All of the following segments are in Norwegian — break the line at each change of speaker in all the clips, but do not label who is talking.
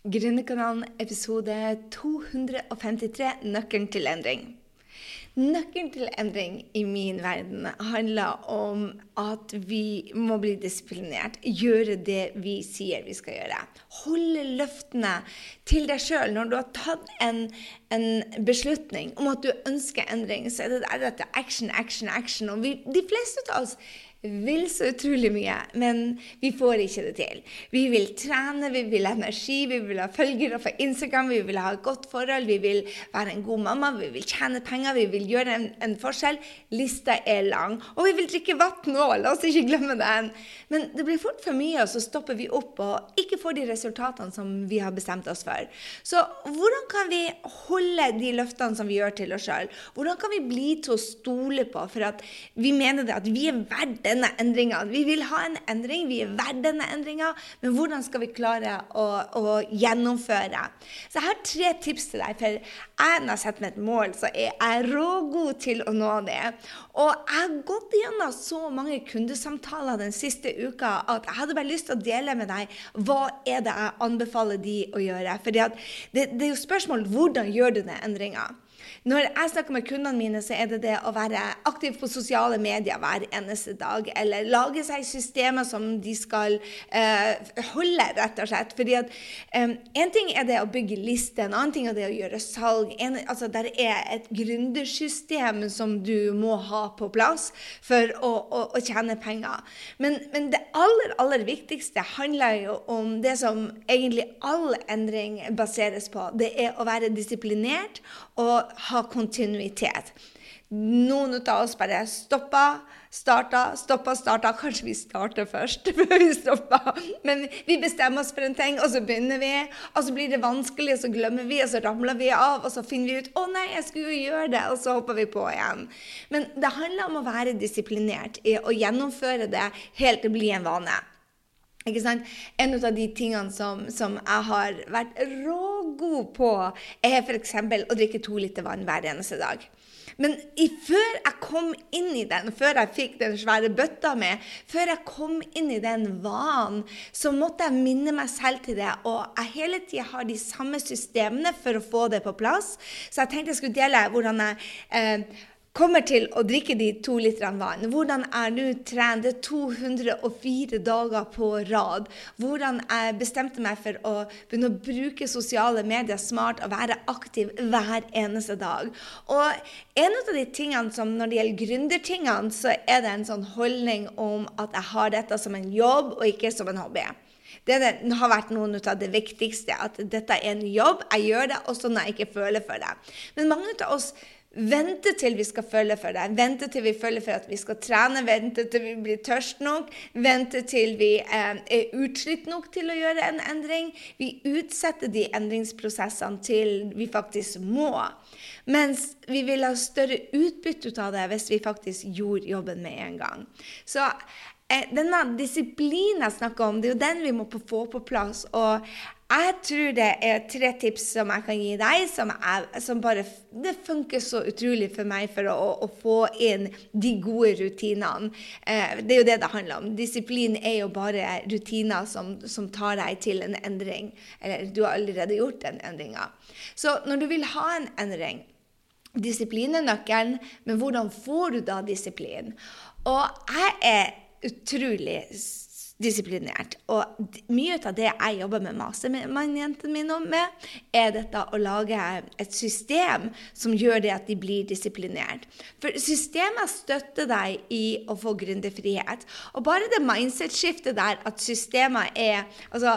Gründerkanalen episode 253 Nøkkelen til endring. Nøkkelen til endring i min verden handler om at vi må bli disiplinert. Gjøre det vi sier vi skal gjøre. Holde løftene til deg sjøl. Når du har tatt en, en, beslutning om at du ønsker endring, så er det dette action, action, action. Og vi, de fleste av oss vil så utrolig mye, men vi får ikke det til. Vi vil trene, vi vil ha energi, vi vil ha følgere på Instagram, vi vil ha et godt forhold, vi vil være en god mamma, vi vil tjene penger, vi vil gjøre en, en forskjell. Lista er lang. Og vi vil drikke vann òg, la oss ikke glemme den. Men det blir fort for mye, og så stopper vi opp og ikke får de resultatene som vi har bestemt oss for. Så hvordan kan vi holde de løftene som vi gjør til oss sjøl? Hvordan kan vi bli til å stole på for at vi mener det at vi er verdt denne endringa. Vi vil ha en endring, vi er verdt denne endringa, men hvordan skal vi klare å, å, gjennomføre? Så jeg har tre tips til deg, for jeg når jeg setter meg et mål, så er jeg rågod til å nå det. Og jeg har gått gjennom så mange kundesamtaler den siste uka at jeg hadde bare lyst til å dele med deg hva er det jeg anbefaler de å gjøre. For det, det, er jo spørsmål hvordan gjør du den endringa. Når jeg snakker med kundene mine, så er det det å være aktiv på sosiale medier hver eneste dag. Eller lage seg systemer som de skal uh, holde, rett og slett. Fordi at um, En ting er det å bygge liste, en annen ting er det å gjøre salg. En, altså, der er et gründersystem som du må ha på plass for å, å, å tjene penger. Men, men, det aller, aller viktigste handler jo om det som egentlig all endring baseres på. Det er å være disiplinert og ha kontinuitet. Noen av oss bare stoppa, starta, stoppa, starta. Kanskje vi starter først før vi stopper. Men vi bestemmer oss for en ting, og så begynner vi. Og så blir det vanskelig, og så glemmer vi, og så ramler vi av, og så finner vi ut 'Å nei, jeg skulle jo gjøre det', og så hopper vi på igjen. Men det handler om å være disiplinert i å gjennomføre det helt til det blir en vane. Ikke sant? En av de tingene som, som jeg har vært rågod på, er f.eks. å drikke to liter vann hver eneste dag. Men i, før jeg kom inn i den, før jeg fikk den svære bøtta med, før jeg kom inn i den vanen, så måtte jeg minne meg selv til det. Og jeg hele tida har de samme systemene for å få det på plass. Så jeg tenkte jeg skulle dele hvordan jeg eh, kommer til å drikke de to literne vann. Hvordan er du trente 204 dager på rad? Hvordan jeg bestemte meg for å begynne å bruke sosiale medier smart og være aktiv hver eneste dag. Og en av de tingene som når det gjelder gründertingene, så er det en sånn holdning om at jeg har dette som en jobb og ikke som en hobby. Det har vært noen av det viktigste. At dette er en jobb. Jeg gjør det også når jeg ikke føler for det. Men mange av oss Vente til vi skal følge for det. Vente til vi følger for at vi skal trene. Vente til vi blir tørst nok. Vente til vi eh, er utslitt nok til å gjøre en endring. Vi utsetter de endringsprosessene til vi faktisk må. Mens vi vil ha større utbytte ut av det hvis vi faktisk gjorde jobben med en gang. Så denne disiplinen jeg snakker om, det er jo den vi må få på plass. Og jeg tror det er tre tips som jeg kan gi deg, som, er, som bare Det funker så utrolig for meg for å, å få inn de gode rutinene. Eh, det er jo det det handler om. Disiplin er jo bare rutiner som, som tar deg til en endring. Eller du har allerede gjort den endringa. Så når du vil ha en endring Disiplin er nøkkelen, men hvordan får du da disiplin? Og jeg er utrolig disiplinert. Og mye av det jeg jobber med mastermind-jentene mine med, er dette å lage et system som gjør det at de blir disiplinert. For systemet støtter deg i å få gründerfrihet. Og bare det mindset-skiftet der at systemet er altså,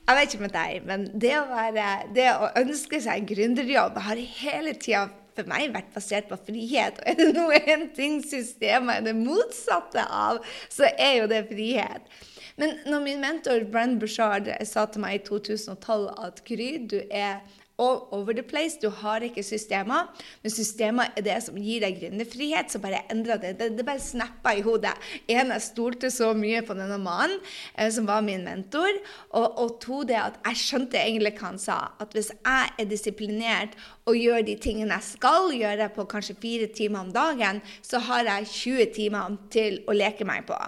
jeg vet ikke med deg, men det å, være, det å ønske seg en gründerjobb har hele tida for meg vært basert på frihet. Og er det noe en ting systemet er det motsatte av, så er jo det frihet. Men når min mentor Brenn Bushard sa til meg i 2012 at Gry, du er all over the place. Du har ikke systemer. Men systemer er det som gir deg gründerfrihet, så bare endra det. det. Det bare snappa i hodet. En, jeg stolte så mye på denne mannen eh, som var min mentor. Og, og, to, det at jeg skjønte egentlig hva han sa. At hvis jeg er disiplinert og gjør de tingene jeg skal gjøre på kanskje fire timer om dagen, så har jeg 20 timer til å leke meg på.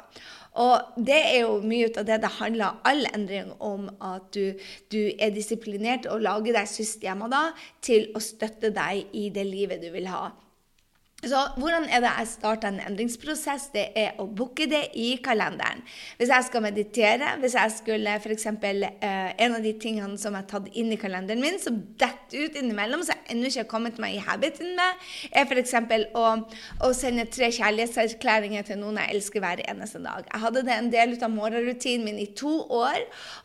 Og det er jo mye ut av det det handler all endring om, at du, du er disiplinert og lager deg systemer da, til å støtte deg i det livet du vil ha. Så hvordan er det jeg starter en endringsprosess? Det er å booke det i kalenderen. Hvis jeg skal meditere, hvis jeg skulle f.eks. Eh, en av de tingene som jeg har tatt inn i kalenderen min, som detter ut innimellom, så jeg ennå ikke har kommet meg i habiten med, er f.eks. Å, å sende tre kjærlighetserklæringer til noen jeg elsker hver eneste dag. Jeg hadde det en del ut av morgenrutinen min i to år,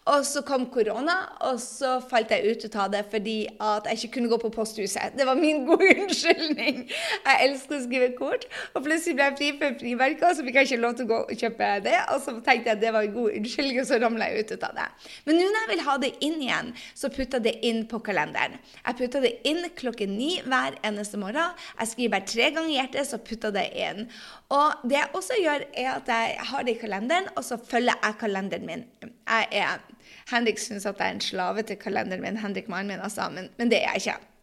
og så kom korona, og så falt jeg ut av det fordi at jeg ikke kunne gå på posthuset. Det var min gode unnskyldning. Jeg elsker skulle skrive kort. Og plutselig ble jeg fri for frimerker, så fikk jeg ikke lov til å gå og kjøpe det. Og så tenkte jeg at det var en god unnskyldning, og så ramla jeg ut av det. Men nå når jeg vil ha det inn igjen, så putter jeg det inn på kalenderen. Jeg putter det inn klokken ni hver eneste morgen. Jeg skriver bare tre ganger hjertet, så putter jeg det inn. Og det jeg også gjør, er at jeg har det i kalenderen, og så følger jeg kalenderen min. Jeg er Henrik syns at jeg er en slave til kalenderen min, Henrik mannen min, altså, men, men det er jeg ikke.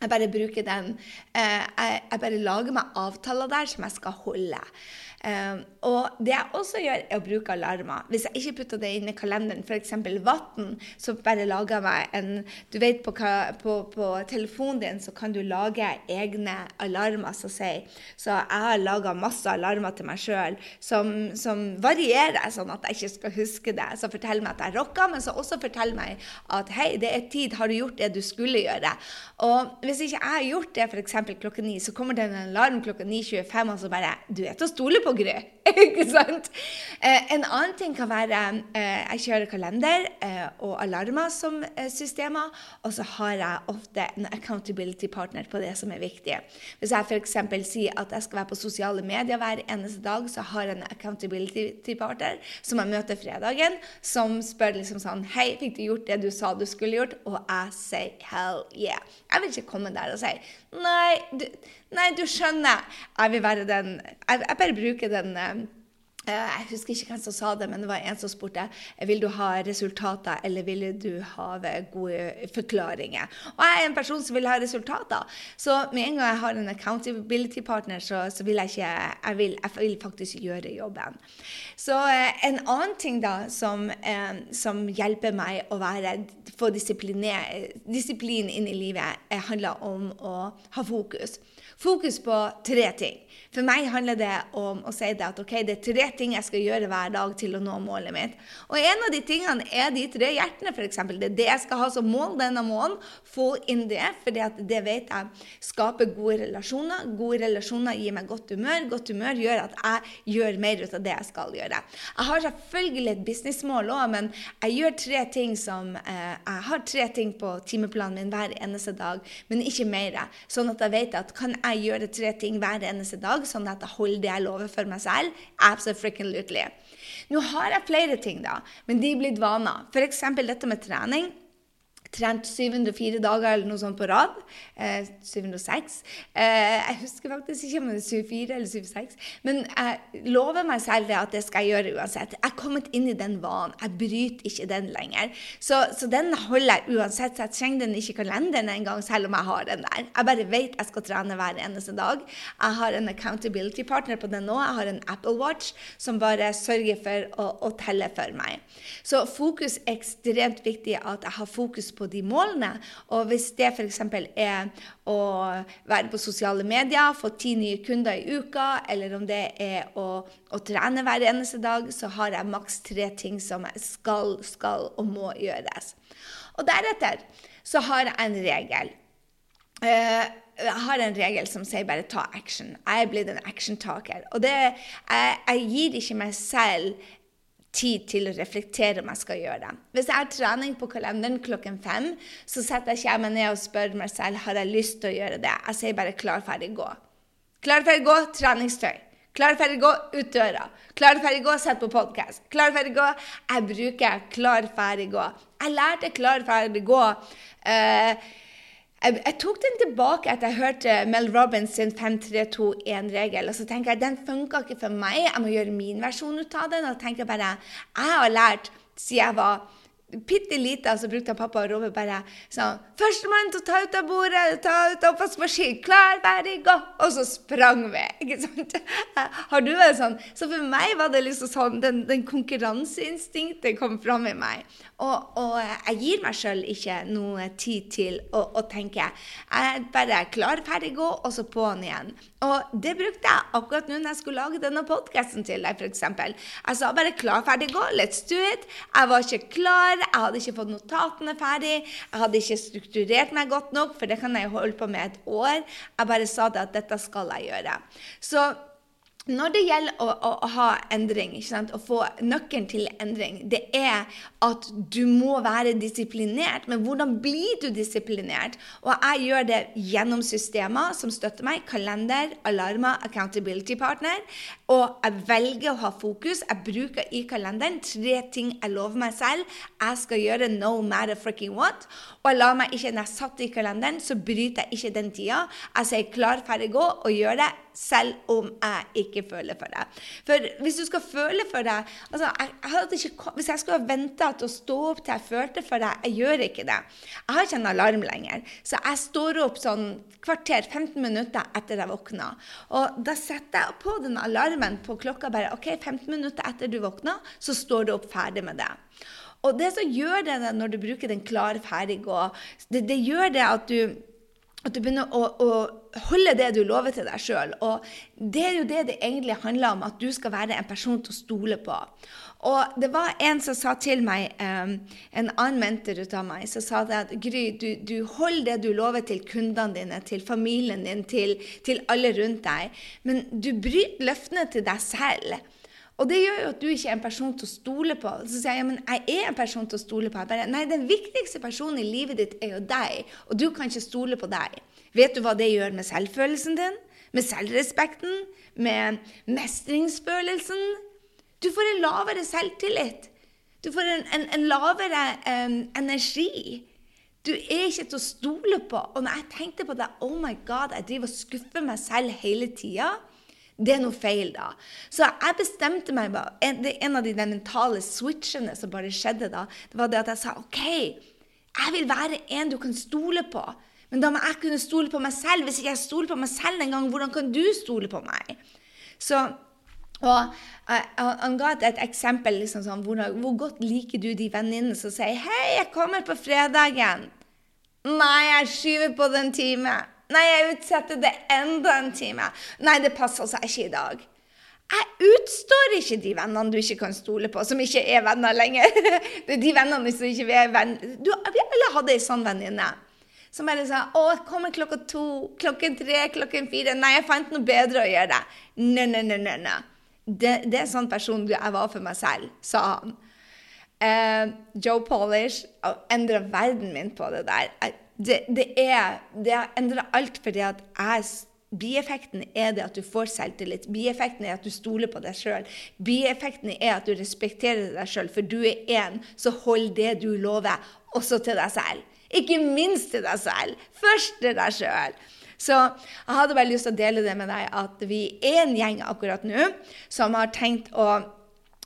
Jeg bare bruker den eh, jeg, bare lager meg avtaler der som jeg skal holde. Um, og det jeg også gjør, er å bruke alarmer. Hvis jeg ikke putter det inn i kalenderen, f.eks. vann, så bare lager jeg meg en Du vet på, på, på, telefonen din så kan du lage egne alarmer så å si. Så jeg har laga masse alarmer til meg sjøl som, som, varierer, sånn at jeg ikke skal huske det. Som forteller meg at jeg rocka, men som også forteller meg at hei, det er tid, har du gjort det du skulle gjøre? Og hvis ikke jeg har gjort det f.eks. klokken ni, så kommer det en alarm klokka 9.25, og så bare Du er til å stole på Gry. ikke sant? Eh, en annen ting kan være eh, Jeg kjører kalender eh, og alarmer som systemer, og så har jeg ofte en accountability partner på det som er viktig. Hvis jeg f.eks. sier at jeg skal være på sosiale medier hver eneste dag, så har jeg en accountability partner som jeg møter fredagen, som spør liksom sånn Hei, fikk du gjort det du sa du skulle gjort? Og jeg sier hell yeah. Jeg vil ikke komme der og si Nei, du, nei, du skjønner. Jeg vil være den Jeg, jeg bare bruker den eh, jeg husker ikke hvem som sa det, men det var en som spurte vil du ha resultater eller vil du ha gode forklaringer. Og jeg er en person som vil ha resultater. Så med en gang jeg har en accountability partner, så, så vil jeg ikke jeg vil, jeg vil, faktisk gjøre jobben. Så eh, en annen ting da som, eh, som hjelper meg å være, få disiplin inn i livet, handler om å ha fokus. Fokus på tre ting. For meg handler det om å si det at ok, det er tre ting jeg skal gjøre hver dag til å nå målet mitt. Og en av de tingene er de tre hjertene, f.eks. Det er det jeg skal ha som mål denne måneden. Få inn det, for det vet jeg skaper gode relasjoner. Gode relasjoner gir meg godt humør. Godt humør gjør at jeg gjør mer ut av det jeg skal gjøre. Jeg har selvfølgelig et businessmål òg, men jeg gjør tre ting som eh, Jeg har tre ting på timeplanen min hver eneste dag, men ikke mer. Sånn at jeg vet at kan jeg gjøre tre ting hver eneste dag, sånn at jeg holder det jeg lover for meg selv. Absolutely. Nå har jeg flere ting, da, men de er blitt vaner. F.eks. dette med trening trent 704 dager eller noe sånt på rad. Eh, 706. Eh, jeg husker faktisk ikke om det er 74 eller 76. Men jeg lover meg selv det at det skal jeg gjøre uansett. Jeg er kommet inn i den vanen. Jeg bryter ikke den lenger. Så, så, den holder jeg uansett. Så jeg trenger den ikke i kalenderen engang, selv om jeg har den der. Jeg bare vet jeg skal trene hver eneste dag. Jeg har en accountability partner på den nå. Jeg har en Apple Watch som bare sørger for å, å telle for meg. Så fokus er ekstremt viktig at jeg har fokus på de målene. Og hvis det f.eks. er å være på sosiale medier, få ti nye kunder i uka, eller om det er å, å trene hver eneste dag, så har jeg maks tre ting som skal, skal og må gjøres. Og deretter så har jeg en regel. Uh, jeg har en regel som sier bare ta action. Jeg er blitt en actiontaker. Og det, jeg, jeg gir ikke meg selv tid til å reflektere om jeg skal gjøre det. Hvis jeg har trening på kalenderen klokken fem, så setter jeg ikke meg ned og spør meg selv har jeg lyst til å gjøre det. Jeg sier bare 'klar, ferdig, gå'. Klar, ferdig, gå, treningstøy. Klar, ferdig, gå, ut døra. Klar, ferdig, gå, sett på podkast. Klar, ferdig, gå. Jeg bruker klar, ferdig, gå. Jeg lærte klar, ferdig, gå. Uh, jeg, jeg, tok den tilbake etter jeg hørte Mel Robbins sin 5-3-2-1-regel. Og så tenker jeg den funka ikke for meg, jeg må gjøre min versjon ut av den. Og tenker bare jeg har lært siden jeg var bitte lita, så brukte pappa og rope bare sånn 'Førstemann til å ta ut av bordet, ta ut av oppvaskmaskinen, klar, ferdig, gå!' Og så sprang vi. ikke sant? Har du vært sånn? Så for meg var det liksom sånn Den, den konkurranseinstinktet kom fram i meg. Og, og jeg gir meg sjøl ikke noe tid til å, å, tenke. Jeg er bare klar, ferdig, gå, og så på'n igjen. Og det brukte jeg akkurat nå når jeg skulle lage denne podkasten til deg, f.eks. Jeg sa bare 'klar, ferdig, gå', let's do it. Jeg var ikke klar, jeg hadde ikke fått notatene ferdig, jeg hadde ikke strukturert meg godt nok, for det kan jeg holde på med et år. Jeg bare sa det at dette skal jeg gjøre. Så når det gjelder å, å, å ha endring, å få nøkkelen til endring, det er at du må være disiplinert. Men hvordan blir du disiplinert? Og jeg gjør det gjennom systemer som støtter meg. Kalender, alarmer, accountability partner. Og jeg velger å ha fokus. Jeg bruker i kalenderen tre ting jeg lover meg selv. Jeg skal gjøre no matter fucking what. Og jeg lar meg ikke, når jeg satt i kalenderen, så bryter jeg ikke den tida. Jeg sier klar, ferdig, gå, og gjør det selv om jeg ikke føler for deg. For hvis du skal føle for deg altså, jeg, ikke, Hvis jeg skulle ha venta til å stå opp til jeg følte for deg jeg gjør ikke det. Jeg har ikke en alarm lenger, så jeg står opp sånn kvarter, 15 minutter etter jeg våkna. Og da setter jeg på den alarmen på klokka bare OK, 15 minutter etter du våkna, så står du opp ferdig med det. Og det som gjør det når du bruker den klar, ferdig, gå, det, det gjør det at du at du begynner å, å, holde det du lover til deg sjøl. Og det er jo det det egentlig handler om, at du skal være en person til å stole på. Og det var en som sa til meg, um, en annen mentor ut av meg, som sa det at Gry, du, du holder det du lover til kundene dine, til familien din, til, til alle rundt deg, men du bryter løftene til deg selv. Og det gjør jo at du ikke er en person til å stole på. Så sier jeg ja, men jeg er en person til å stole på. Jeg bare, Nei, den viktigste personen i livet ditt er jo deg, og du kan ikke stole på deg. Vet du hva det gjør med selvfølelsen din? Med selvrespekten? Med mestringsfølelsen? Du får en lavere selvtillit. Du får en, en, en lavere um, energi. Du er ikke til å stole på. Og når jeg tenkte på det, oh my god, jeg driver og skuffer meg selv hele tida. Det er noe feil, da. Så jeg bestemte meg en, av de mentale switchene som bare skjedde da, det var det at jeg sa OK, jeg vil være en du kan stole på. Men da må jeg kunne stole på meg selv. Hvis ikke jeg stoler på meg selv engang, hvordan kan du stole på meg? Så, og uh, Han ga et eksempel. Liksom, sånn, hvor, hvor, godt liker du de venninnene som sier 'Hei, jeg kommer på fredagen'. Nei, jeg skyver på den timen. Nei, jeg utsetter det enda en time. Nei, det passer seg ikke i dag. Jeg utstår ikke de vennene du ikke kan stole på, som ikke er venner lenger. Det er de vennene som ikke er venner. Du, vi alle hadde ei sånn venninne. Som bare sa 'Å, jeg kommer klokka to, klokken tre, klokken fire.' 'Nei, jeg fant noe bedre å gjøre.' Nei, nei, nei, nei. nei. Det, det er sånn person jeg var for meg selv, sa han. Uh, Joe Polish endra verden min på det der. Jeg det, det, er, det endra alt fordi at jeg Bieffekten er det at du får selvtillit. Bieffekten er at du stoler på deg sjøl. Bieffekten er at du respekterer deg sjøl, for du er én, så hold det du lover, også til deg selv. Ikke minst til deg selv. Først til deg sjøl. Så jeg hadde bare lyst til å dele det med deg at vi er en gjeng akkurat nå som har tenkt å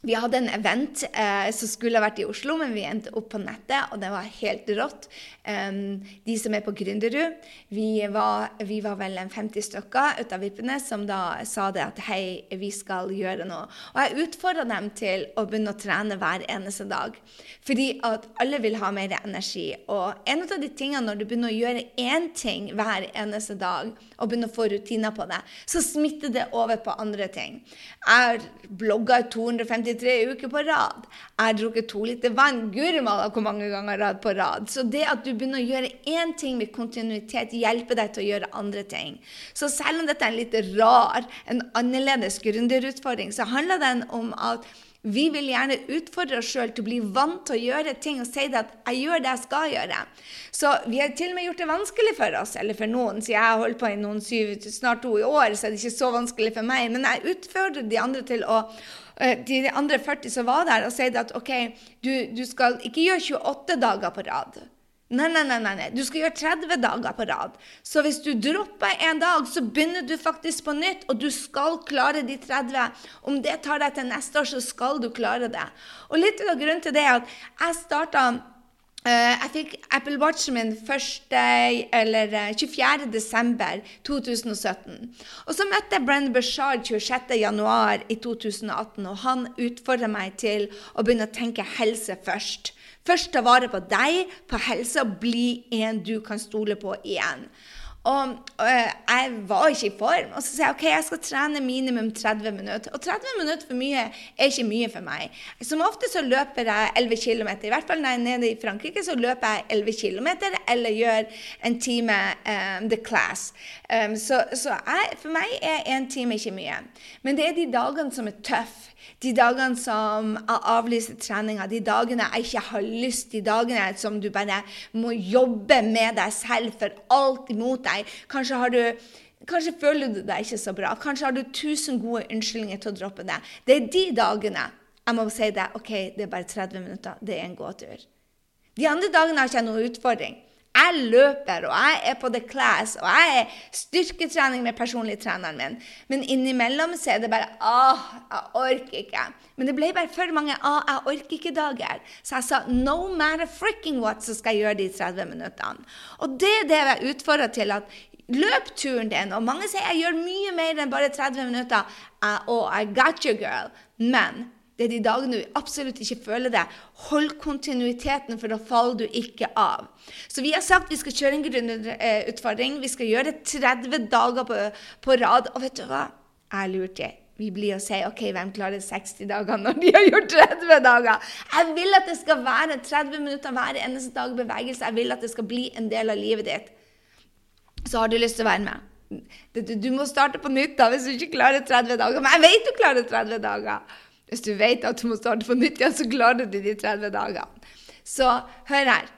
vi hadde en event eh, som skulle vært i Oslo, men vi endte opp på nettet, og det var helt rått. Um, de som er på Gründerud, vi vi var vel en 50 stykker ut av vippene som da sa det at hei, vi skal gjøre noe. Og jeg utfordra dem til å begynne å trene hver eneste dag. Fordi at alle vil ha mer energi. Og en av de tingene når du begynner å gjøre én ting hver eneste dag, og begynner å få rutiner på det, så smitter det over på andre ting. Jeg har blogga 253 uker på rad. Jeg har drukket to liter vann. Guri malla hvor mange ganger rad på rad. Så det at du begynner å gjøre én ting med kontinuitet, hjelper deg til å gjøre andre ting. Så selv om dette er en litt rar, en annerledes gründerutfordring, så handler den om at vi vil gjerne utfordre oss sjøl til å bli vant til å gjøre ting og si at 'jeg gjør det jeg skal gjøre'. Så vi har til og med gjort det vanskelig for oss, eller for noen. Så jeg har holdt på i noen syv, snart to i år, så er det ikke så vanskelig for meg. Men jeg utfordrer de andre til å eh, de andre 40 som var der, og sier at OK, du, du skal ikke gjøre 28 dager på rad. Nei, nei, nei, nei. Du skal gjøre 30 dager på rad. Så hvis du dropper en dag, så begynner du faktisk på nytt, og du skal klare de 30. Om det tar deg til neste år, så skal du klare det. Og litt av grunnen til det er at jeg starta jeg fikk Apple Watchen min 1. eller 24. Eh, desember 2017. Og så møtte jeg Brenn Bashard 26. januar i 2018, og han utfordra meg til å begynne å tenke helse først. Først ta vare på deg, på helse, og bli en du kan stole på igjen. Og, og, jeg var ikke i form. Og så sier jeg ok, jeg skal trene minimum 30 minutter. Og 30 minutter for mye er ikke mye for meg. Som ofte så løper jeg 11 km. I hvert fall når jeg er nede i Frankrike, så løper jeg 11 km eller gjør en time um, the class. Um, så, så jeg, for meg er en time ikke mye. Men det er de dagene som er tøffe. De dagene som jeg avlyser treninga, de dagene jeg ikke har lyst, de dagene som du bare må jobbe med deg selv for alt imot deg. Kanskje har du Kanskje føler du deg ikke så bra. Kanskje har du tusen gode unnskyldninger til å droppe det. Det er de dagene jeg må si det. OK, det er bare 30 minutter. Det er en gåtur. De andre dagene har jeg ikke noen utfordring. Jeg løper, og jeg er på The Class, og jeg er styrketrening med personlig treneren min. Men innimellom så er det bare Åh, jeg orker ikke. Men det ble bare for mange Åh, jeg orker ikke-dager. Så jeg sa no matter fricking what, så skal jeg gjøre de 30 minuttene. Og det er det jeg utfordrer til. at Løp turen din. Og mange sier jeg gjør mye mer enn bare 30 minutter. Og I got you, girl. Men det er de dagene du absolutt ikke føler det. Hold kontinuiteten, for da faller du ikke av. Så vi har sagt vi skal kjøre en grunnutfordring. Vi skal gjøre det 30 dager på, på, rad. Og vet du hva? Jeg lurte. Vi blir og sier OK, hvem klarer 60 dager når de har gjort 30 dager? Jeg vil at det skal være 30 minutter hver eneste dag bevegelse. Jeg vil at det skal bli en del av livet ditt. Så har du lyst til å være med. Du må starte på nytt da, hvis du ikke klarer 30 dager. Men jeg vet du klarer 30 dager. Hvis du vet at du må starte på nytt igjen, så klarer du de 30 dagene. Så hør her.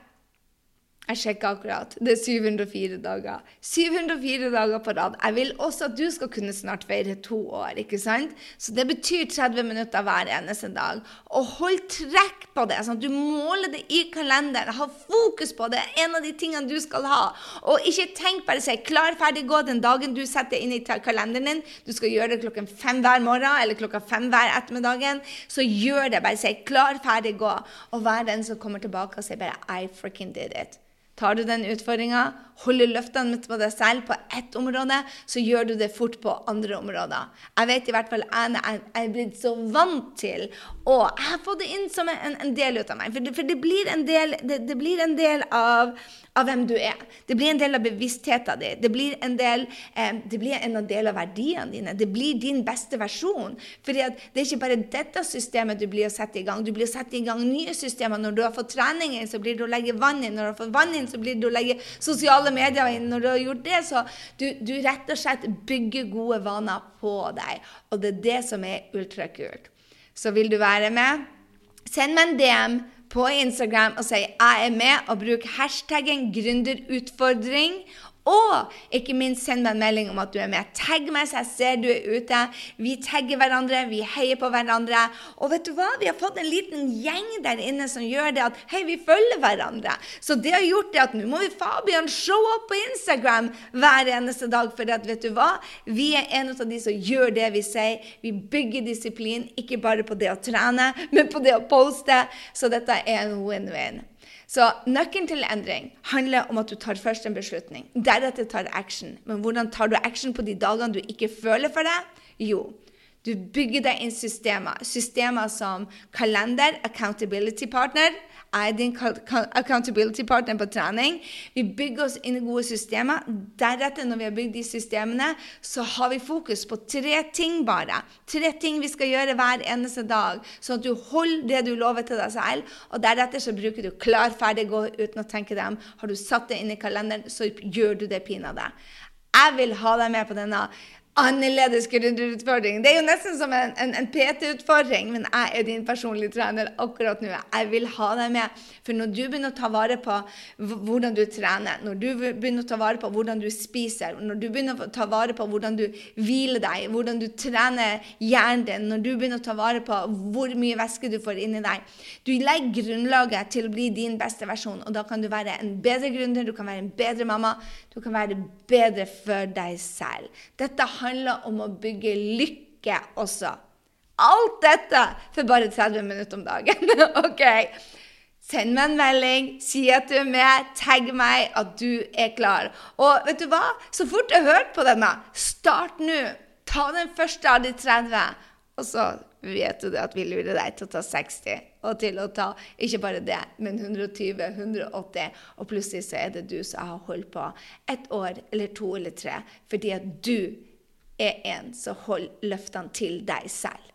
Jeg sjekka akkurat. Det er 704 dager. 704 dager på rad. Jeg vil også at du skal kunne snart feire to år. ikke sant? Så det betyr 30 minutter hver eneste dag. Og hold trekk på det. sånn at Du måler det i kalenderen. Ha fokus på det. En av de tingene du skal ha. Og ikke tenk bare si 'klar, ferdig, gå' den dagen du setter inn i kalenderen din. Du skal gjøre det klokken fem hver morgen eller klokka fem hver ettermiddagen. Så gjør det. Bare si 'klar, ferdig, gå'. Og vær den som kommer tilbake og sier bare 'I freaking did it'. Tar du den utfordringa, holder løftene på deg selv på ett område, så gjør du det fort på andre områder. Jeg vet i hvert fall jeg er blitt så vant til og jeg har fått det inn som en, en del av meg. For det, for det blir en del, det, det blir en del av, av, hvem du er. Det blir en del av bevisstheten din. Det blir en del, eh, blir en del av verdiene dine. Det blir din beste versjon. For det er ikke bare dette systemet du blir å sette i gang. Du blir å sette i gang nye systemer. Når du har fått trening inn, så blir det å legge vann inn. Når du har fått vann inn, så blir det å legge sosiale medier inn. Når du har gjort det, så du, du rett og slett bygger gode vaner på deg. Og det er det som er ultrakult. Så vil du være med? Send meg en DM på Instagram og si 'jeg er med', og bruk hashtaggen 'gründerutfordring'. Og ikke minst send meg en melding om at du er med. Tagg meg så jeg ser du er ute. Vi tagger hverandre, vi heier på hverandre. Og vet du hva? Vi har fått en liten gjeng der inne som gjør det at hei, vi følger hverandre. Så det har gjort det at nå må vi Fabian show up på Instagram hver eneste dag. For at, vet du hva? Vi er en av de som gjør det vi sier. Vi bygger disiplin, ikke bare på det å trene, men på det å poste. Så dette er en win-win. Så nøkkelen til endring handler om at du tar først en beslutning. Deretter tar action. Men hvordan tar du action på de dagene du ikke føler for det? Jo, du bygger deg inn systemer. Systemer som kalender, accountability partner, jeg er din accountability partner på trening. Vi bygger oss inn i gode systemer. Deretter, når vi har bygd de systemene, så har vi fokus på tre ting bare. Tre ting vi skal gjøre hver eneste dag, sånn at du holder det du lover til deg selv. Og deretter så bruker du klar, ferdig, gå uten å tenke dem. Har du satt det inn i kalenderen, så gjør du det pinadø. Jeg vil ha deg med på denne annerledes gründerutfordring. Det er jo nesten som en, en, en PT-utfordring, men jeg er din personlige trener akkurat nå. Jeg vil ha deg med. For når du begynner å ta vare på hvordan du trener, når du begynner å ta vare på hvordan du spiser, når du begynner å ta vare på hvordan du hviler deg, hvordan du trener hjernen din, når du begynner å ta vare på hvor mye væske du får inni deg Du legger grunnlaget til å bli din beste versjon, og da kan du være en bedre gründer, du kan være en bedre mamma, du kan være bedre for deg selv. Dette handler om å bygge lykke også. Alt dette for bare 30 minutter om dagen. ok? Send meg en melding, si at du er med, tagg meg at du er klar. Og vet du hva? Så fort du har hørt på denne, start nå. Ta den første av de 30, og så vet du at vi lurer deg til å ta 60. Og til å ta ikke bare det, men 120, 180. Og plutselig så er det du som har holdt på et år eller to eller tre fordi at du er en som holder løftene til deg selv.